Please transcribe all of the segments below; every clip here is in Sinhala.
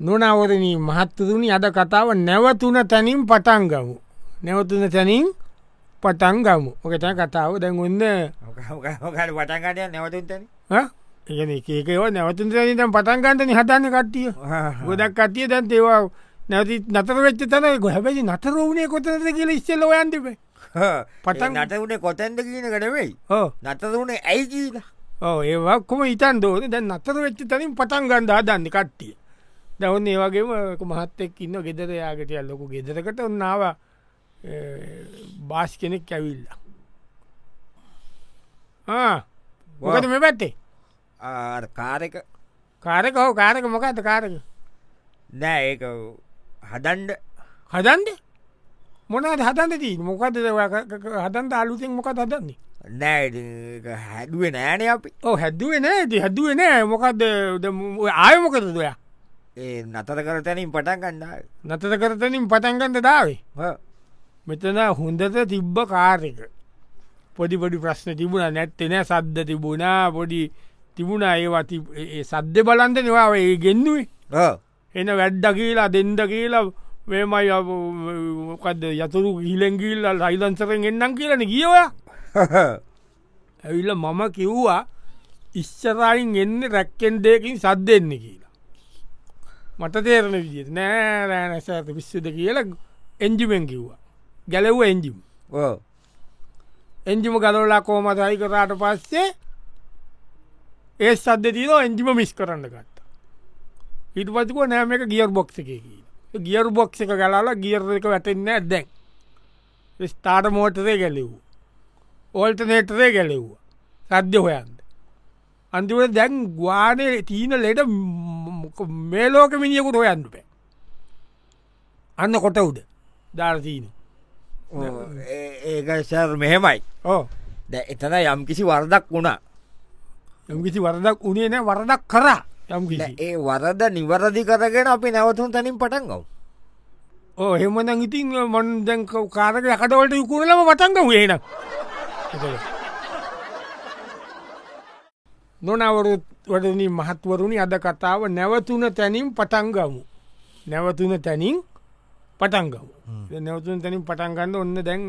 නොනවරණී මහත්තතුනි අද කතාව නැවතුන තැනින් පටන් ගමු. නැවතුන තැනින් පටන් ගමු. ඕකතැ කතාව. දැන් ඔන්න පටන්ගටය නැවතුන්තන ඒන ඒකව නැවතුන් තැනි තැන් පටන්ගන්තන හතන්න කට්ටිය. ගොඩක් කටිය දැන් ඒවා නැති නතර වෙච්ච තන හැබැයි නතර වුණේ කොතනද කියල ඉස්සල්ල යන්තිබ පටන් නට වුණේ කොතැන්ද කියන කටවෙයි ඕ නතර වුණේ ඇයි කියීල. ඕ ඒවක්කොම ඉතන් දෝන දැන් නතර වෙච්ච තනින් පටන් ගන්ඩා දන්න කට්ටිය දවන්න ඒවගේම මහත්තෙක් ඉන්න ගෙදර යාගටය ලොකු ගෙදරකට ඔන්නාව බාස් කෙනෙක් ඇවිල්ල. මොකද මේ පැත්තේ? කාරක කාරක හෝ කාරක මොකද කාරක නෑ ඒක හදන්ඩ හදන්ද? මොනද හදන්න දී මොකද හදන්ට අලුතිෙන් මොකක් හදන්නේ? නෑ හැඩුවේ නෑන අපි. ඕ හැදුවේ නෑ. හැදුවේ නෑ. මොකක්ද ආය මොකද දයා ඒ නතර කර තැනින් පටන් ගන්නා නතත කරතනින් පටන්ගන්න දාවේ. මෙතන හොඳට තිබ්බ කාරක පොඩි පොඩි ප්‍රශ්න තිබුණ. නැත්තෙන සද්ධ තිබුණා පොඩි තිබුණා. ඒවති සද්ධ බලන්ද නවා ඒ ගෙන්නුවේ. එන වැඩ්ඩ කියලා දෙන්ඩ කියලා මේමයි මොකක්ද යතුරු හිලෙංගිල්ල රයිලන්සරෙන් එන්නම් කියලන කියවය ඇවිල්ල මම කිව්වා ඉස්සරයින් එන්න රැක්කෙන් දෙකින් සද්දෙන්නේ කියලා මට තේරණ විදිිය නෑ රෑනැස ඇත විශ්සද කියල එන්ජිමෙන් කිව්වා. ගැලව්ව එන්ජිම්. එන්ජිම ගලෝලා කෝමතයි කරාට පස්සේ ඒ සද්ද තින එන්ජිම මිස් කරන්න ගත්ත. හිට පතික නෑම එක ගියර් බොක්ස එක ගියර් බොක්ස එක ගලාලා ගියර් එක වැටෙන්න ඇදැන් ස්ථාට මෝටරේ ගැලෙවූ ඕල්ට නේටරේ ගැලෙව්වා. සද්‍ය හොයන්ද අන්තිවට දැන් ගවානය තිීන ලෙඩ මේ ලෝක මිනිියකුට හොයන්න පෑ අන්න කොට උඩ ධාරතිීන ඒක සර් මෙහෙමයි. ඕ ද එතන යම් කිසි වරදක් වුණා. යම්කිසි වරදක් උනේ නෑ වරදක් කරා යම් ඒ වරද නිවරදි කරගෙන අපි නැවතුන් තනින් පටන් ගව ඕ හෙමන ඉතින් මොන් දැන් කාරක යකටවලට යකුණලම පටන්ග වේන නොනවරුත් වඩනි මහත්වරුණි අද කතාව නැවතුන තැනින් පටන්ගමු නැවතුන තැනින් පටන්ගව නැවතුන් තැනින් පටන්ගන්න ඔන්න දැන්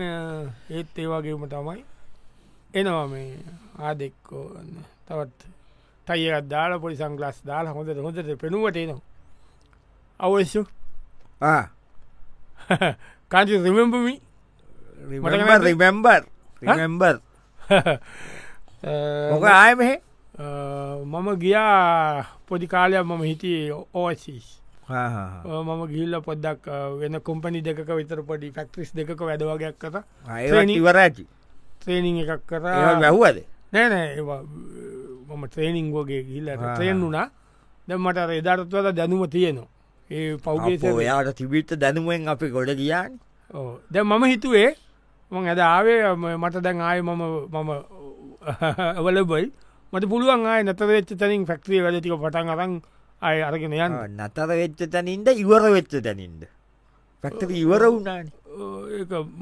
ඒත් ඒවාගේම තමයි එනවා මේ ආදෙක්කෝ තවත් තයියත් දාලා පොලි සංගලස් දාලා හොඳට හොඳට පෙනුවට නවා අවශ්‍ය? කාජ රිමෙම්පමි රිමෙම්බර් රිමෙම්බර් මොක ආයමහෙ මම ගියා පොඩි කාලයක් මම හිටිය ඕසිස් මම ගිල්ල පොද්දක් වෙන කොම්පනි දෙක විතර පොඩි ෆක්ට්‍රිස් දෙක වැඩවගයක් කත ඉවර ඇති. ත්‍රේනිං එකක් කර. වැැහුවද? නෑනෑ මම ත්‍රේනිං වගේ ගිල්ල ත්‍රයෙන් වුණා. දැ මට එදාරත්වල දැනුම තියෙනවා. ඒ පෞගේ ඔයාට තිබිත්ත දැනුවෙන් අපි ගොඩ ගියාන්. දැ මම හිතුවේ මං ඇද ආවේ මට දැන් ආය මම මම අවලබයි මට පුළුවන් ආය නතර වෙච්ච තැනින් ෆක්ට්‍රිය වැඩටික පටන් අරන් අය අරගෙන යන්න. නතර වෙච්ච තැනින්ද ඉවර වෙච්ච තැනින්ද? පැක්ටක ඉවර වුණාන.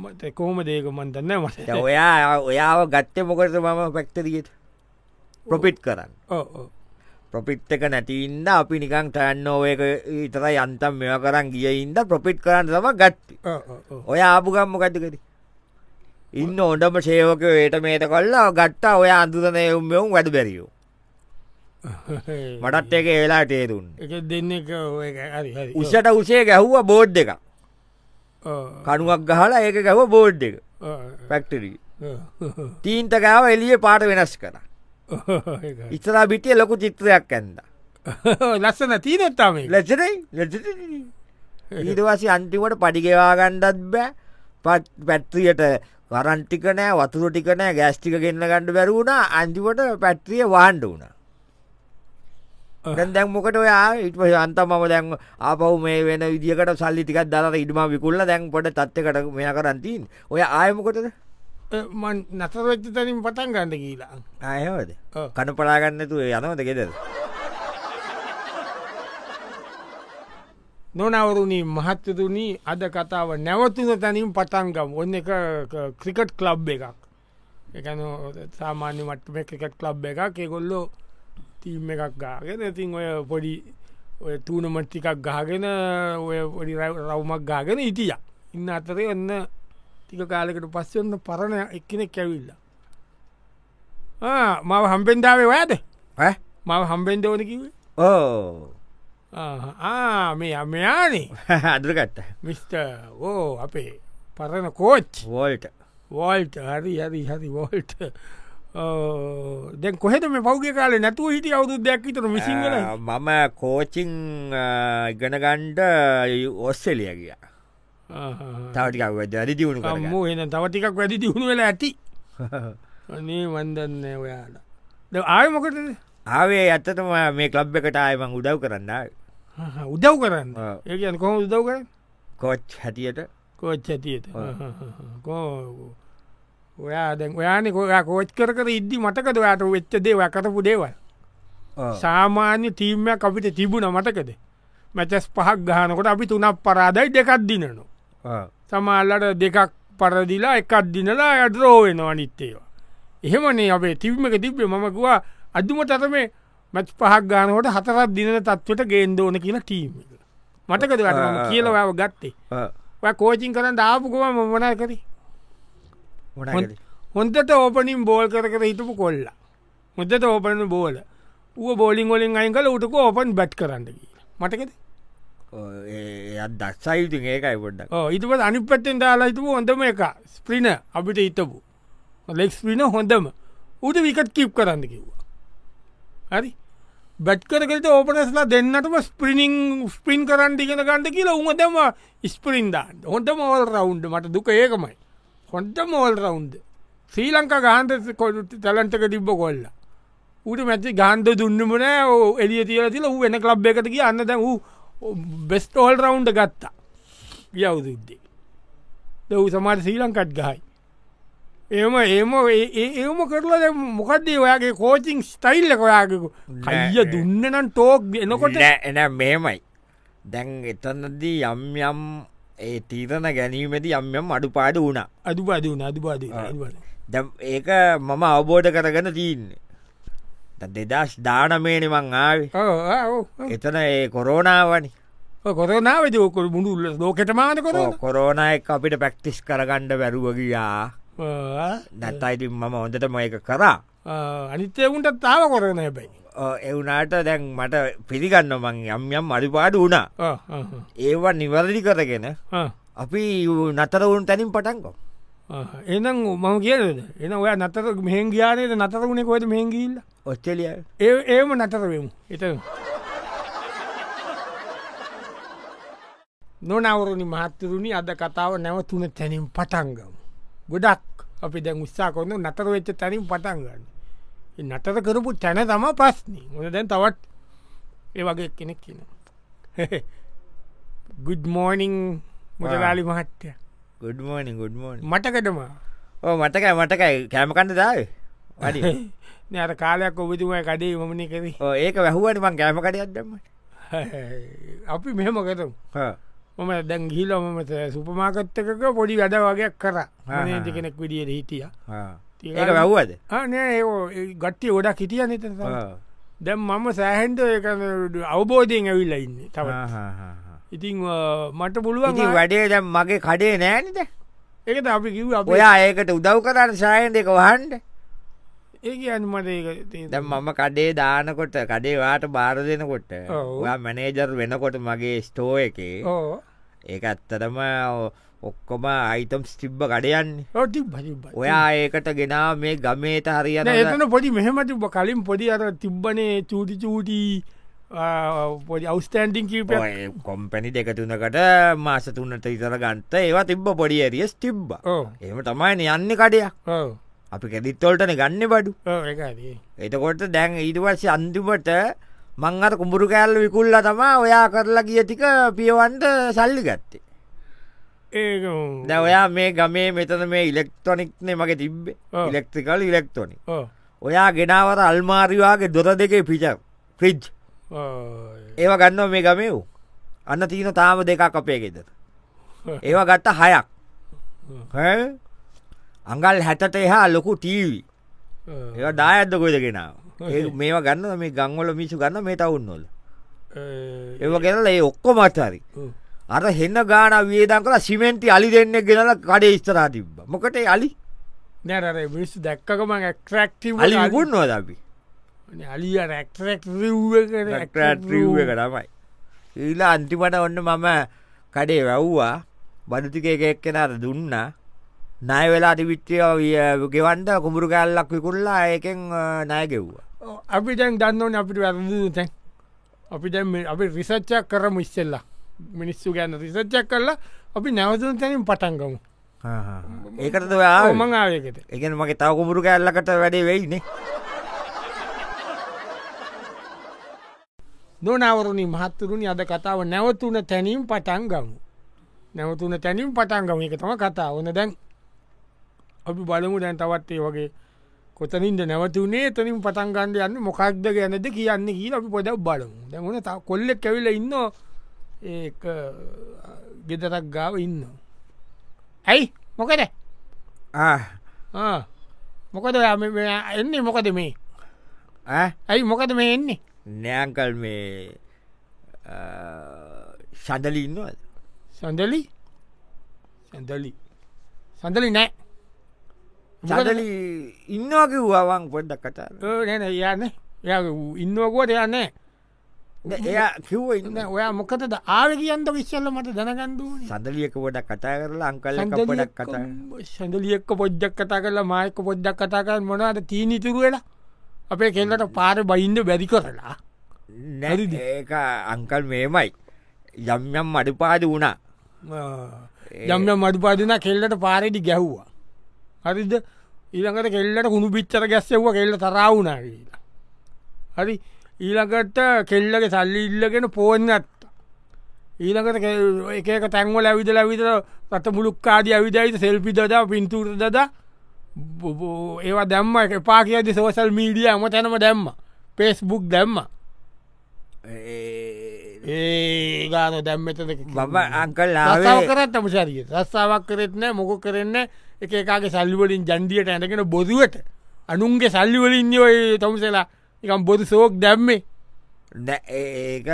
මට කොහොම දේක මන්තන්න මට. ඔයා ඔයාව ගත්ත මොකට මම පැක්ටරියට ප්‍රොපිට් කරන්න. ප්‍රොපිට් එක නැතිඉන්න අපි නිකං ටෑන්නෝවක ඉතර යන්තම් මෙය කරන්න ගියඉන්ද ප්‍රොපිට් කරන්න තම ගත්ති. ඔය ආපුගම්ම ගතිකරි ඉන්න ඔොඩම සේවක ඒට මේට කොල්ලා ගට්ටා ඔය අන්දුතනය උම්මවුම් වැඩ බැරියෝ. මටත් එක ඒලා තේරුන් දෙන්න උසට උසේ ගැහ්ව බෝඩ් එක කනුවක් ගහලා ඒක ගැව බෝඩ් එක. පැක්ටරී තීන්ත ගාව එලිය පාට වෙනස් කර. ඉස්සලා බිටිය ලොකු චිත්‍රයක් ඇන්ද. ලස්සන තීනොත්තාම ලෙසරයි ලෙ ඊටවසි අන්තිමට පඩිගෙවා ගණ්ඩත් බෑ. පත් පැත්ත්‍රියට වරන්ටික නෑ වතුර ටික නෑ ගෑස්ටික ගන්න ගණඩ බැරුණ අන්තිවට පැට්‍රිය වාන්ඩ වුණ. දැන් මොකට ඔයා ඉට අන්ත මම දැන් ආපවු මේ වෙන විදිකට සල්ලි ටිකක් දර ඉඩම විකුල්ල දැන් පොට තත්වකට මෙය කරන්තින් ඔය ආයමකොටද මන් නතරවෙච්ච තැනින් පටන් ගන්න කියලා. අයහෝද කන පලාගන්නතු යනවද ගෙදර නොනවරුණී මහත්තතුනී අද කතාව නැවතුන තැනින් පටන්ගම් ඔන්න එක ක්‍රිකට් කලබ් එකක්. එකන සාමාන්‍ය මටම ක්‍රිකට් කලබ් එකක්. එකොල්ලෝ තීම් එකක් ගාගෙන ඉතින් ඔය පොඩි ඔය තුනමට ටිකක් ගාගෙන ඔය පොඩි රව්- රවුමක් ගාගෙන හිටිය. ඉන්න අතරේ ඔන්න ටික කාලෙකට පස්ස ඔන්න පරණ එක්කෙනෙක් ඇවිල්ල. මව හම්පෙන්ඩාවේ ඔයාද? මව හම්බෙන්ඩ ඕන කිවේ ඕ මේ අමයානේ අදුරගත්ත මිස්ට ඕ අපේ පරණ කෝච්. වෝල්ට වෝල්ට හරි හරි හරි වෝල්ට දැන් කොහෙද මේ පෞග කාල නැතුව හිට අවුදු දෙයක් විතර මිසිංගල මම කෝචිං ඉගෙන ගණ්ඩ ඔස්සෙලිය ගිය. තවටිකක් වැඩි දියුණු මෝ එන තව ටිකක් වැඩි දියුණු වෙලා ඇති. අනේ වන්දන්න ඔයාලා. ආය මොකටද? ආවේ ඇත්තටම මේ කලබ් එකට ආයමං උදව් කරන්න උදව් කරන්න. ආ. ඒ කොහොම උදව් කරන්න? කෝච් හැටියට. කෝච් ඇතියට ඔයා දැන් ඔයාන කොයා කෝච් කර කර ඉද්දි මටකද ඔයාට වෙච්ච දේ කරපු දේවල්? සාමාන්‍ය තීමයක් අපිට තිබුණ මටකද මැචස් පහක් ගහනකොට අපි තුනක් පරාදයි දෙකක් දිනනවා. සමාල්ලට දෙකක් පරදිලා එකක් දිනලා ඇඩරෝවෙන අනිත්තේවා එහෙමනේ අපේ තිබ්මක තිබ්බේ. මමකවා අදුම තරමේ මැච් පහක් ගානකොට හතරත් දින තත්වට ගේන්දෝන කියන ටීම මටකද වැටම කියලවාව ගත්තේ. කෝචින් කරන්න ආපුකව මමනා කරි? හොන්දට ඕපනින් බෝල් කර කර හිටපු කොල්ල. මුදට ඕපන බෝල ඌ බෝලිින් ගොලින් අයින් කල උටක ඕපන් බැට් කරන්න මටකද දස්සයිති ඒකයි පොඩ්ඩක්. ඉතුපත් අනි පත්තෙන් දාලා හිතුව හොඳම එක ස්ප්‍රින අපිට හිතපු ලෙක්ස් පින හොඳම. උට විකත් කිප් කරන්න කිව්වා. හරි බැට් කරකට ඕපනස්ලා දෙන්නටම ස්ප්‍රිනිං ස්පින් කරන්න ඉගෙන ගන්නට කියලා උහදම ස්පරින්දාන්න හොඳම ඕල් රවුන්ඩ මට දුක ඒකමයි. හොන්ටම ඕල් රවුන්ඩ ශ්‍රී ලංකා ගාන්ත කොඩුට තැලන්ටක තිබ්බ කොල්ල. ඌට මැති ගාන්ධ දුන්නමන එලිය තියල තිල ඌ වෙන කලබ් එකට කිය අන්න දැ වූ බෙස්ට ඕල් රවුන්ඩ ගත්තා. යවුදුද්දේ දව් සමාට ශ්‍රී ලංකට් ගහයි. ඒම ඒම ඒම කරලා දැන් මොකක්දේ ඔයාගේ කෝචිං ස්ටයිල්ල කොයාගෙකු කයිය දුන්නනම් ටෝක් එනකොට? එන මේමයි දැන් එතනදී යම් යම් ඒ තීරණ ගැනීමති යම් යම් අඩුපාඩු වුණා. බදන අදු බද දැම් ඒක මම අවබෝධ කරගන්න තියන්නේ. දෙදස් දානමේන මං ආවේ. එතන ඒ කොරෝනාවනි. කොරනාවද ෝකොල් මුඩුල්ල ලෝකට මාන කොර කොරෝණ එක අපිට පැක්ටිස් කරගණ්ඩ බැරුවගයා නැත්තයිති මම හොඳටම එක කරා. අනිත්‍යවුන්ට තාව කොරන හැබැයි. එවුනාට දැන් මට පිළිගන්න මං යම් යම් අඩිපාඩු වුණා. ඒවා නිවැරදි කරගෙන අපි නතරවුන් තැනින් පටන්කෝ එනම් මම කියනද එන ඔය නතර මෙහෙන්ගයානයට නතරුණේ කොද මෙහෙගිල්ල ඔස්ට්‍රලිය ඒ ඒම නතරවෙමු එත නොනවරුණි මහත්තරුණි අද කතාව නැවතුන තැනින් පටන්ගම ගොඩක් අපි දැන් උත්සා කොන්න නතර වෙච්ච තැනින් පටන්ගන්න නතර කරපු තැන තම පස්න මොන දැන් තවත් ඒ වගේ කෙනෙක් කියන ගුඩ් මෝනිං මුදලාලි මහට්ටය ගුඩ්මෝනි ගුඩ්මෝනි මටකටම ඕ මටකයි මටකයි කෑමකණඩ දාව? වැඩි. නෑර කාලයක් ඔබතුමයි කඩේ මමනි කර. ඒක වැහුවට මං කෑමකටයක් දම අපි මෙහෙම කරම් මම දැන් ගිලොමත සුපමාකත්තකක පොඩි වැඩ වගේක් කර. නති කෙනෙක් විදිියට හිටිය. ඒක වැැව්වද? නෑ ඒ ගට්ටිය ගොඩක් හිටිය නත දැම් මම සෑහන්ට අවබෝධයෙන් ඇවිල්ල ඉන්න තව ඉතිං මට පුළුවන් වැඩේ දැම් මගේ කඩේ නෑනිද ඒකත අපි කිව් ඔයා ඒකට උදව් කරන්න සායන් එක වහන්ඩ ඒක අන්මට දැම් මම කඩේ දානකොට කඩේවාට බාර දෙනකොට. ඔයා මැනේජර් වෙනකොට මගේ ස්ටෝ එකේ ඒක ඇත්තටම ඔක්කොම අයිතම් ස්ටිබ්බ කඩයන්නේ. ඔයා ඒකට ගෙනා මේ ගමේට හරියන එතන පොඩි මෙහෙමතිබ කලින් පොඩි අර තිබ්බනේ චූටි චූටි පොඩි අවස්ටන්ඩිං කීප කොම්පැනි දෙකතුනකට මාස තුන්නට ඉතර ගන්ත ඒවා තිබ්බ පොඩි ඇරියස් තිබ්බ. ඕ එම තමයි යන්න කඩයක් අපි කෙදිත්තොල්ටන ගන්න බඩු. එතකොට දැන් ඊටවස්ස අන්තිමට මං අර කුඹුරු කෑල්ල විකුල්ල තමා ඔයා කරලා ගිය ටික පියවන්ට සල්ලි ගත්තේ. ඒක දැ ඔයා මේ ගමේ මෙතන මේ ඉලෙක්ට්‍රොනික්නේ මගේ තිබ්බේ. ඉලෙක්ට්‍රිකල් ඉලෙක්ට්‍රොනික් ඕ ඔයා ගෙනාවර අල්මාරිවාගේ දොර දෙකේ පිච ෆ්‍රිජ් ඒව ගන්න මේ ගමයව් අන්න තියන තාම දෙකක් අපේ ගෙදර. ඒවා ගත්ත හයක්. ඈ? අඟල් හැටට එහා ලොකු ටීවී. ඒ දායත්ද කොයිද ගෙනාව? මේවා ගන්න මේ ගංවල මිසු ගන්න මේ තවුන්නොල ඒව ගෙනල ඒ ඔක්කො මත්හරි අර හෙන්න ගාන වේදන් කල සිමෙන්ටි අලි දෙන්න ගෙනල කඩේ ස්තරා තිබ්බ. මොකට අලි? නැර විස් දැක්කකම ඇක්ට්‍රක්ටව අලි ගුණවා දබි අලිය රැක්ටරක් ්‍රීව එක තමයි. ඊලා අන්තිමට ඔන්න මම කඩේ වැව්වා. බඩුතික එක එක්කෙනට දුන්න නය වෙලා තිවිච්චය ගෙවන්ට කුමරු කැල්ලක් විකුල්ලා ඒකෙන් නය ගෙව්වා. අපි දැන් දන්නවන අපිට වැරදු තැන් අපි දැම් අපි රිසච්චක් කරම ඉස්සෙල්ලා. මිනිස්සු ගැන්න රිසච්චක් කරලා අපි නැවතුන් තැනින් පටන්ගමු ඒකට මං ආයකට එකන මගේ තව කුමරු කැල්ලකට වැඩේ වෙයිනේ. නොනවරුණි මහත්තුරුණි අද කතාව නැවතුන තැනීම් පටන් ගමු. නැවතුන තැනීම් පටන් ගම. එක තම කතා ඕන දැන් අපි බලමු දැන් තවත්තේ වගේ කොතනින්ද නැවතුනේ තනින් පටන්ගන්ඩ යන්න මොකක්ද ගැනද කියන්න කියල අපි පොඩක් බලමු. දැමුණ ත කොල්ලෙක් කැවිල ඉන්න. ඒ ගෙදරක් ගාව ඉන්න. ඇයි? මොකද? මොකද එන්නේ? මොකද මේ? ඇයි මොකද මේ එන්නේ? නෑංකල් මේ සඳලි ඉන්නවද? සඳලි? සැඳලි. සඳලි නෑ සඳලි ඉන්නවාකිව්වාවන් පොඩ්ඩක් කතා නැන යන්න ය ඉන්නවකුවට යන්නේ එයා කිව්ව ඉන්න ඔයා මොකතද ආව කියන්ද විශ්සල්ල මට දැනගන්දුව සඳලියක පොඩක් කතා කරලා අංකල්ල පොඩක් කතා සඳලියෙක්ක පොද්ජක් කතා කරලා මායක පොද්ජක් කතා කර මොනද තීනිතුරු වෙලා? අපේ කෙල්ලට පාර බයින්ඩ බැරි කරලා. නැරි ඒක අංකල් මේමයි. යම් යම් මඩපාද වුණා. යම්ය මඩුපාදන කෙල්ලට පාරඩි ගැහ්වා. හරිද ඊළඟට කෙල්ලට කුණු පිච්චර ගැස්සෙව්ව කෙල්ල තරාවුනා කියලා. හරි? ඊළඟට කෙල්ලගේ සල්ලි ඉල්ලගෙන පෝන්න ඇත්ත ඊළඟට එක තැන්වල ඇවිදල ඇවිතර රට මුළුක්කාඩි ඇවිදයිත සෙල්පි දදා පින්තුර දදා. ඒවා දැම්ම. එක පා කියද සෝසල් මීඩිය අම තැනම දැම්ම. පේස්බුක් දැම්ම. ඒ ගාන දැම්මත බබ අංකල් රස්සාාව කරත් අමශරිය රස්සාාවක් කරෙත් නෑ මොක කරන්න එක එකගේ සල්ලිවලින් ජන්දියට ඇඳගෙන බොදුවට අනුන්ගේ සල්ලිවලින් ඔය තමුසලා. එකම් බොදු සෝක් දැම්මේ. ඒක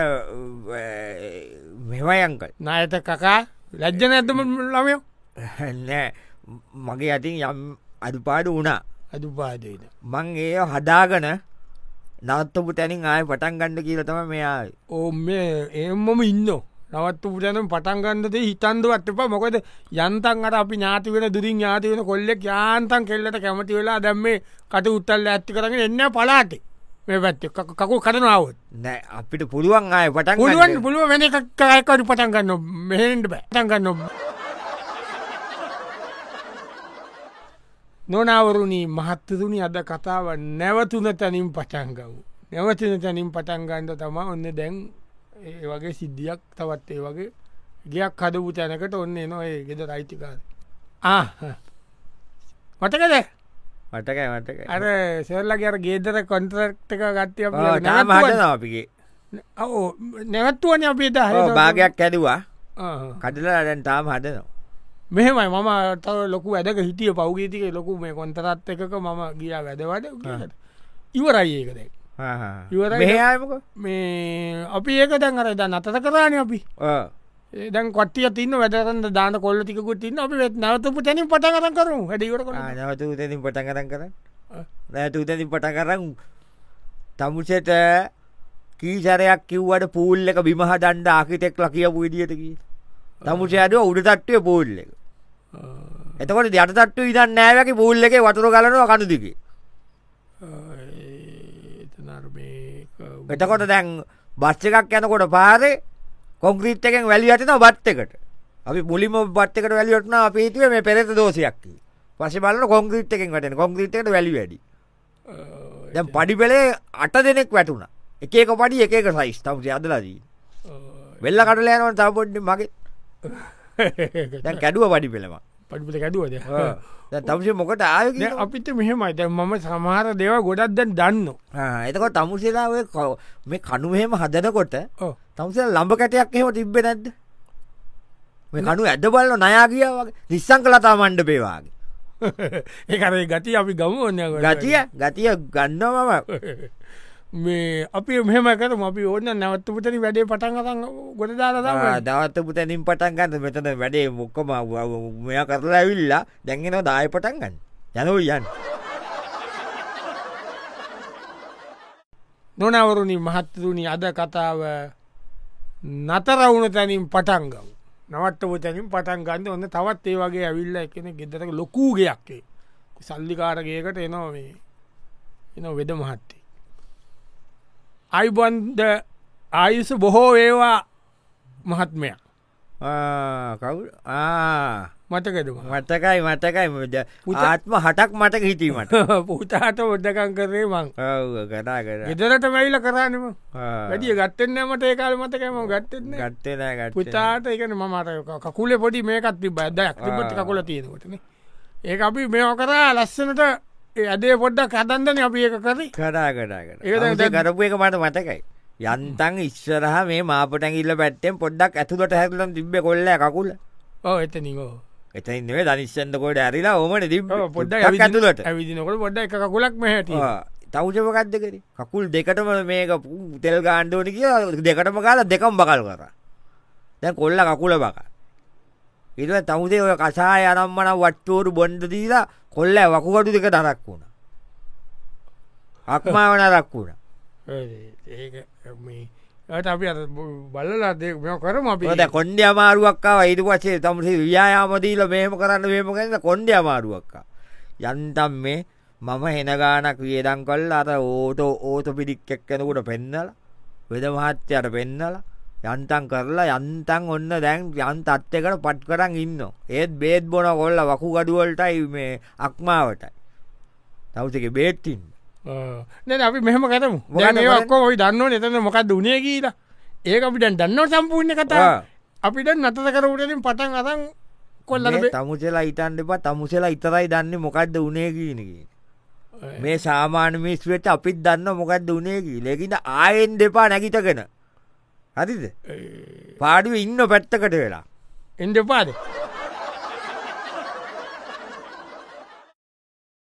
මෙමයි අංකල් නායත කකා ලැජ්ජන ඇතම ළමයෝ? මගේ අතින් යම් අඩුපාඩු වුණා. අදුපාදේද මං ඒ හදාගන නවත්තපු තැනින් ආය පටන් ගණඩ කියල තම මෙයා ඕ මේ ඒමම ඉන්න නවත්තු පුටනම් පටන්ගන්නද හිතන්දුවත් එපා. මොකද යන්තන් අට අපි ඥාති වෙන දුරින් ඥාති වෙන කොල්ලෙක් යාන්තන් කෙල්ලට කැමති වෙලා දැම්මේ කට උත්තල්ල ඇත්ති කරගෙන එන්න පලාට මේ පැත්ත. කකු කරනාවත් නෑ අපිට පුළුවන් ආය පටන් පුළුවන් පුළුව වෙන එකකයකට පටන්ගන්න මෙහෙන්ට බැටන්ගන්න නොනවරුණී මහත්තතුනි අද කතාව නැවතුන තැනින් පටන්ගව්. නැවතින තැනින් පටන්ගන්ඩ තම ඔන්න දැන් ඒ වගේ සිද්ධියක් තවත් ඒ වගේ ගයක් කදපු තැනකට ඔන්න නො ඒ ගෙද රයිතිකාද. මටකද මටකයි මටක අර සෙල්ලගේ අර ගේදර කොන්ටරක්ට එක ගත්තිය නාමට අපිගේ. නැවත්තුවන අපේ ද භාගයක් ඇදවා කටලා දැන් තාම හදනවා. මෙහෙමයි මම තව ලොකු ඇදක හිටිය පෞගීතික ලොකු මේ කොන්තරත් එකක මම ගිය වැදවඩ ඉවරයි ඒකද මෙහයාමක මේ අපි ඒක දැන් අර ද නතත කරාන අපි. දැන් කොටිය තින්න වැදරන්න දාන කොල්ල තිකුත් තින්න අපි නවතපු තැනින් පටගරන් කරු හැඩිවට නවතු තැනින් පට කරන් කර නැතු තැනින් පට කරන්න තමුසට කීසරයක් කිව්වට පූල් එක බිමහ දණ්ඩ ආකිතෙක් ලකිය පුවිදිියටකි තමුසයාද උඩ තට්ටය පූල් එක. එතකොට යට තට්ටු ඉදන්න නෑවැකි පූල් එක වතුර කලනවා කනුදික එතකොට දැන් බච්ච එකක් යනකොට පාරේ කොංක්‍රීට් එකෙන් වැලි අතින බට් එකට. අපි මුලිම බට්කට වැලියටන අපේතිව මේ පෙරෙත දෝසයක්කි පස බලන කොංක්‍රීට් එකෙන් වැටෙන. කොංක්‍රීට්ට වැලි වැඩි. දැම් පඩි පෙළේ අට දෙනෙක් වැටුණ. එකක පඩි එක සයිස් තම අදලදී වෙල්ල කටලයනවන් තපොඩ්ඩි මගේ. දැන් කැඩුව පඩි පෙළම පඩිපට කැඩුවද තමසේ මොකට ආය අපිට මෙහෙමයි. දැ මම සමහර දේව ගොඩක් දැන් දන්න එතකොට තමුසේලාව මේ කනුහෙම හදනකොට තමුසේ ලම්බ කැටයක් එහෙම තිබ්බ නැද්ද? මේ කනු ඇද බලල නයා කිය වගේ නිස්සං කලතා මණ්ඩ පේවාගේ ඒකරේ ගති අපි ගම ඔන්න ගතිය ගතිය ගන්නමම මේ අපි මෙහම කරම. අපි ඕන්න නැවත්තපුතන වැඩේ පටන් අතන් ගොඩ දාලදම දවත්ත පුතැනින් පටන් ගන්න. මෙතන වැඩේ මොක්කම මෙය කරලා ඇවිල්ලා දැන්ගෙන දාය පටන් ගන්න. යනෝ යන් නොනවරුණි මහත්තරුණි අද කතාව නතරවුණ තැනින් පටන්ගව නවත්තව තැනින් පටන් ගන්න. ඔන්න තවත් ඒ වගේ ඇවිල්ල එකන ගෙදරක ලොකූගයක්කේ සල්ලිකාරගයකට එනවා මේ එන වෙද මහත්තේ අයිබන්ද ආයුස බොහෝ ඒවා මහත්මය. කවු මතකෙදම මතකයි මතකයි. ආත්ම හටක් මටක හිතීමට පුතාට ඔොඩ්ඩකං කරේ මං. කතා කර ගෙදරට මැයිල කරන්නම වැඩිය ගත්තෙන් නමට ඒකාල මතකම ගත්තෙන්න ගත්තන ගත් පුතාට එකන මට කකුල පොඩි මේකත් බදයක් තිබට කකුල තියෙනකොටන ඒ අපි මෙෝ කරා ලස්සනට අදේ පොඩ්ඩක් කදන්දන අපි ඒක කරේ. කර දැන්- ඒ කරපු එක මට මතකයි. යන්තන් ඉස්සරහ මේ මාපටැගිල්ල පැත්තෙන් පොඩ්ඩක් ඇතුට හැකලම් තිබ්බ කොල්ල කකුල. ඕ එතනිකෝ එතයින්නේ ධනිශ්චන්තකොට ඇරිලා ඕමට තිබ පොඩ්ඩ ඇතුලට ඇවිදිනකොට පොඩ්ඩ එක කකුලක් මෙහැට තවජපකක්ද කර? කකුල් දෙකටම මේක තෙල් ගාණ්ඩෝනි කිය දෙකටම කාල දෙකම් බකල් කර. දැ කොල්ල කකුල බක ඉට තමුදේ ඔය කසාය අනම්මන වට්ටෝරු බොන්්ඩ දීලා කොල්ල වකුගඩු දෙක දරක් වුණ. අක්මාවන රක් වුණ. ඒට අපි බලලා කරම අපි. ද කොන්්ඩ අමාරුවක්කා ඉට පසේ තමසේ ව්‍යායාමදීල මේම කරන්න මේම කරන්න කොන්්ඩ අමාරුවක්කා යන්තම් මේ මම හෙනගානක් වියදං කොල් අර ඕතෝ ඕත පිඩික් එක්කෙනකුට පෙන්නල වෙද මහත්්‍යයට පෙන්නල යන්තන් කරලා යන්තන් ඔන්න දැන් යන් තත්්‍යකට පට් කරන්න ඉන්න ඒත් බේත් බොන කොල්ල වකු ගඩුවල්ටයි මේ අක්මාවටයි. තවසක බේත්තින්න නැ අපි මෙහම කරමු. දැන් ඒ කරන්නේ? ඔක්කෝ ඔයි දන්න එතන මොකක්ද උනේ කියලා. ඒක අපි දැන් දන්න සම්පූර්ණ කතා අපිට නතත කරවටලින් පටන් අතන් කොල්ලට තමුසෙලා ඉතන් දෙපා තමුසෙලා ඉතරයි දන්න මොකක්ද උනේ කියනකි මේ සාමාන මිස්වෙට අපිත් දන්න මොකක්ද උනේකි ලෙකිට ආයෙන් දෙපා නැගිටගෙන හරිද? පාඩුව ඉන්න පැත්තකට වෙලා. එන්ඩ පාද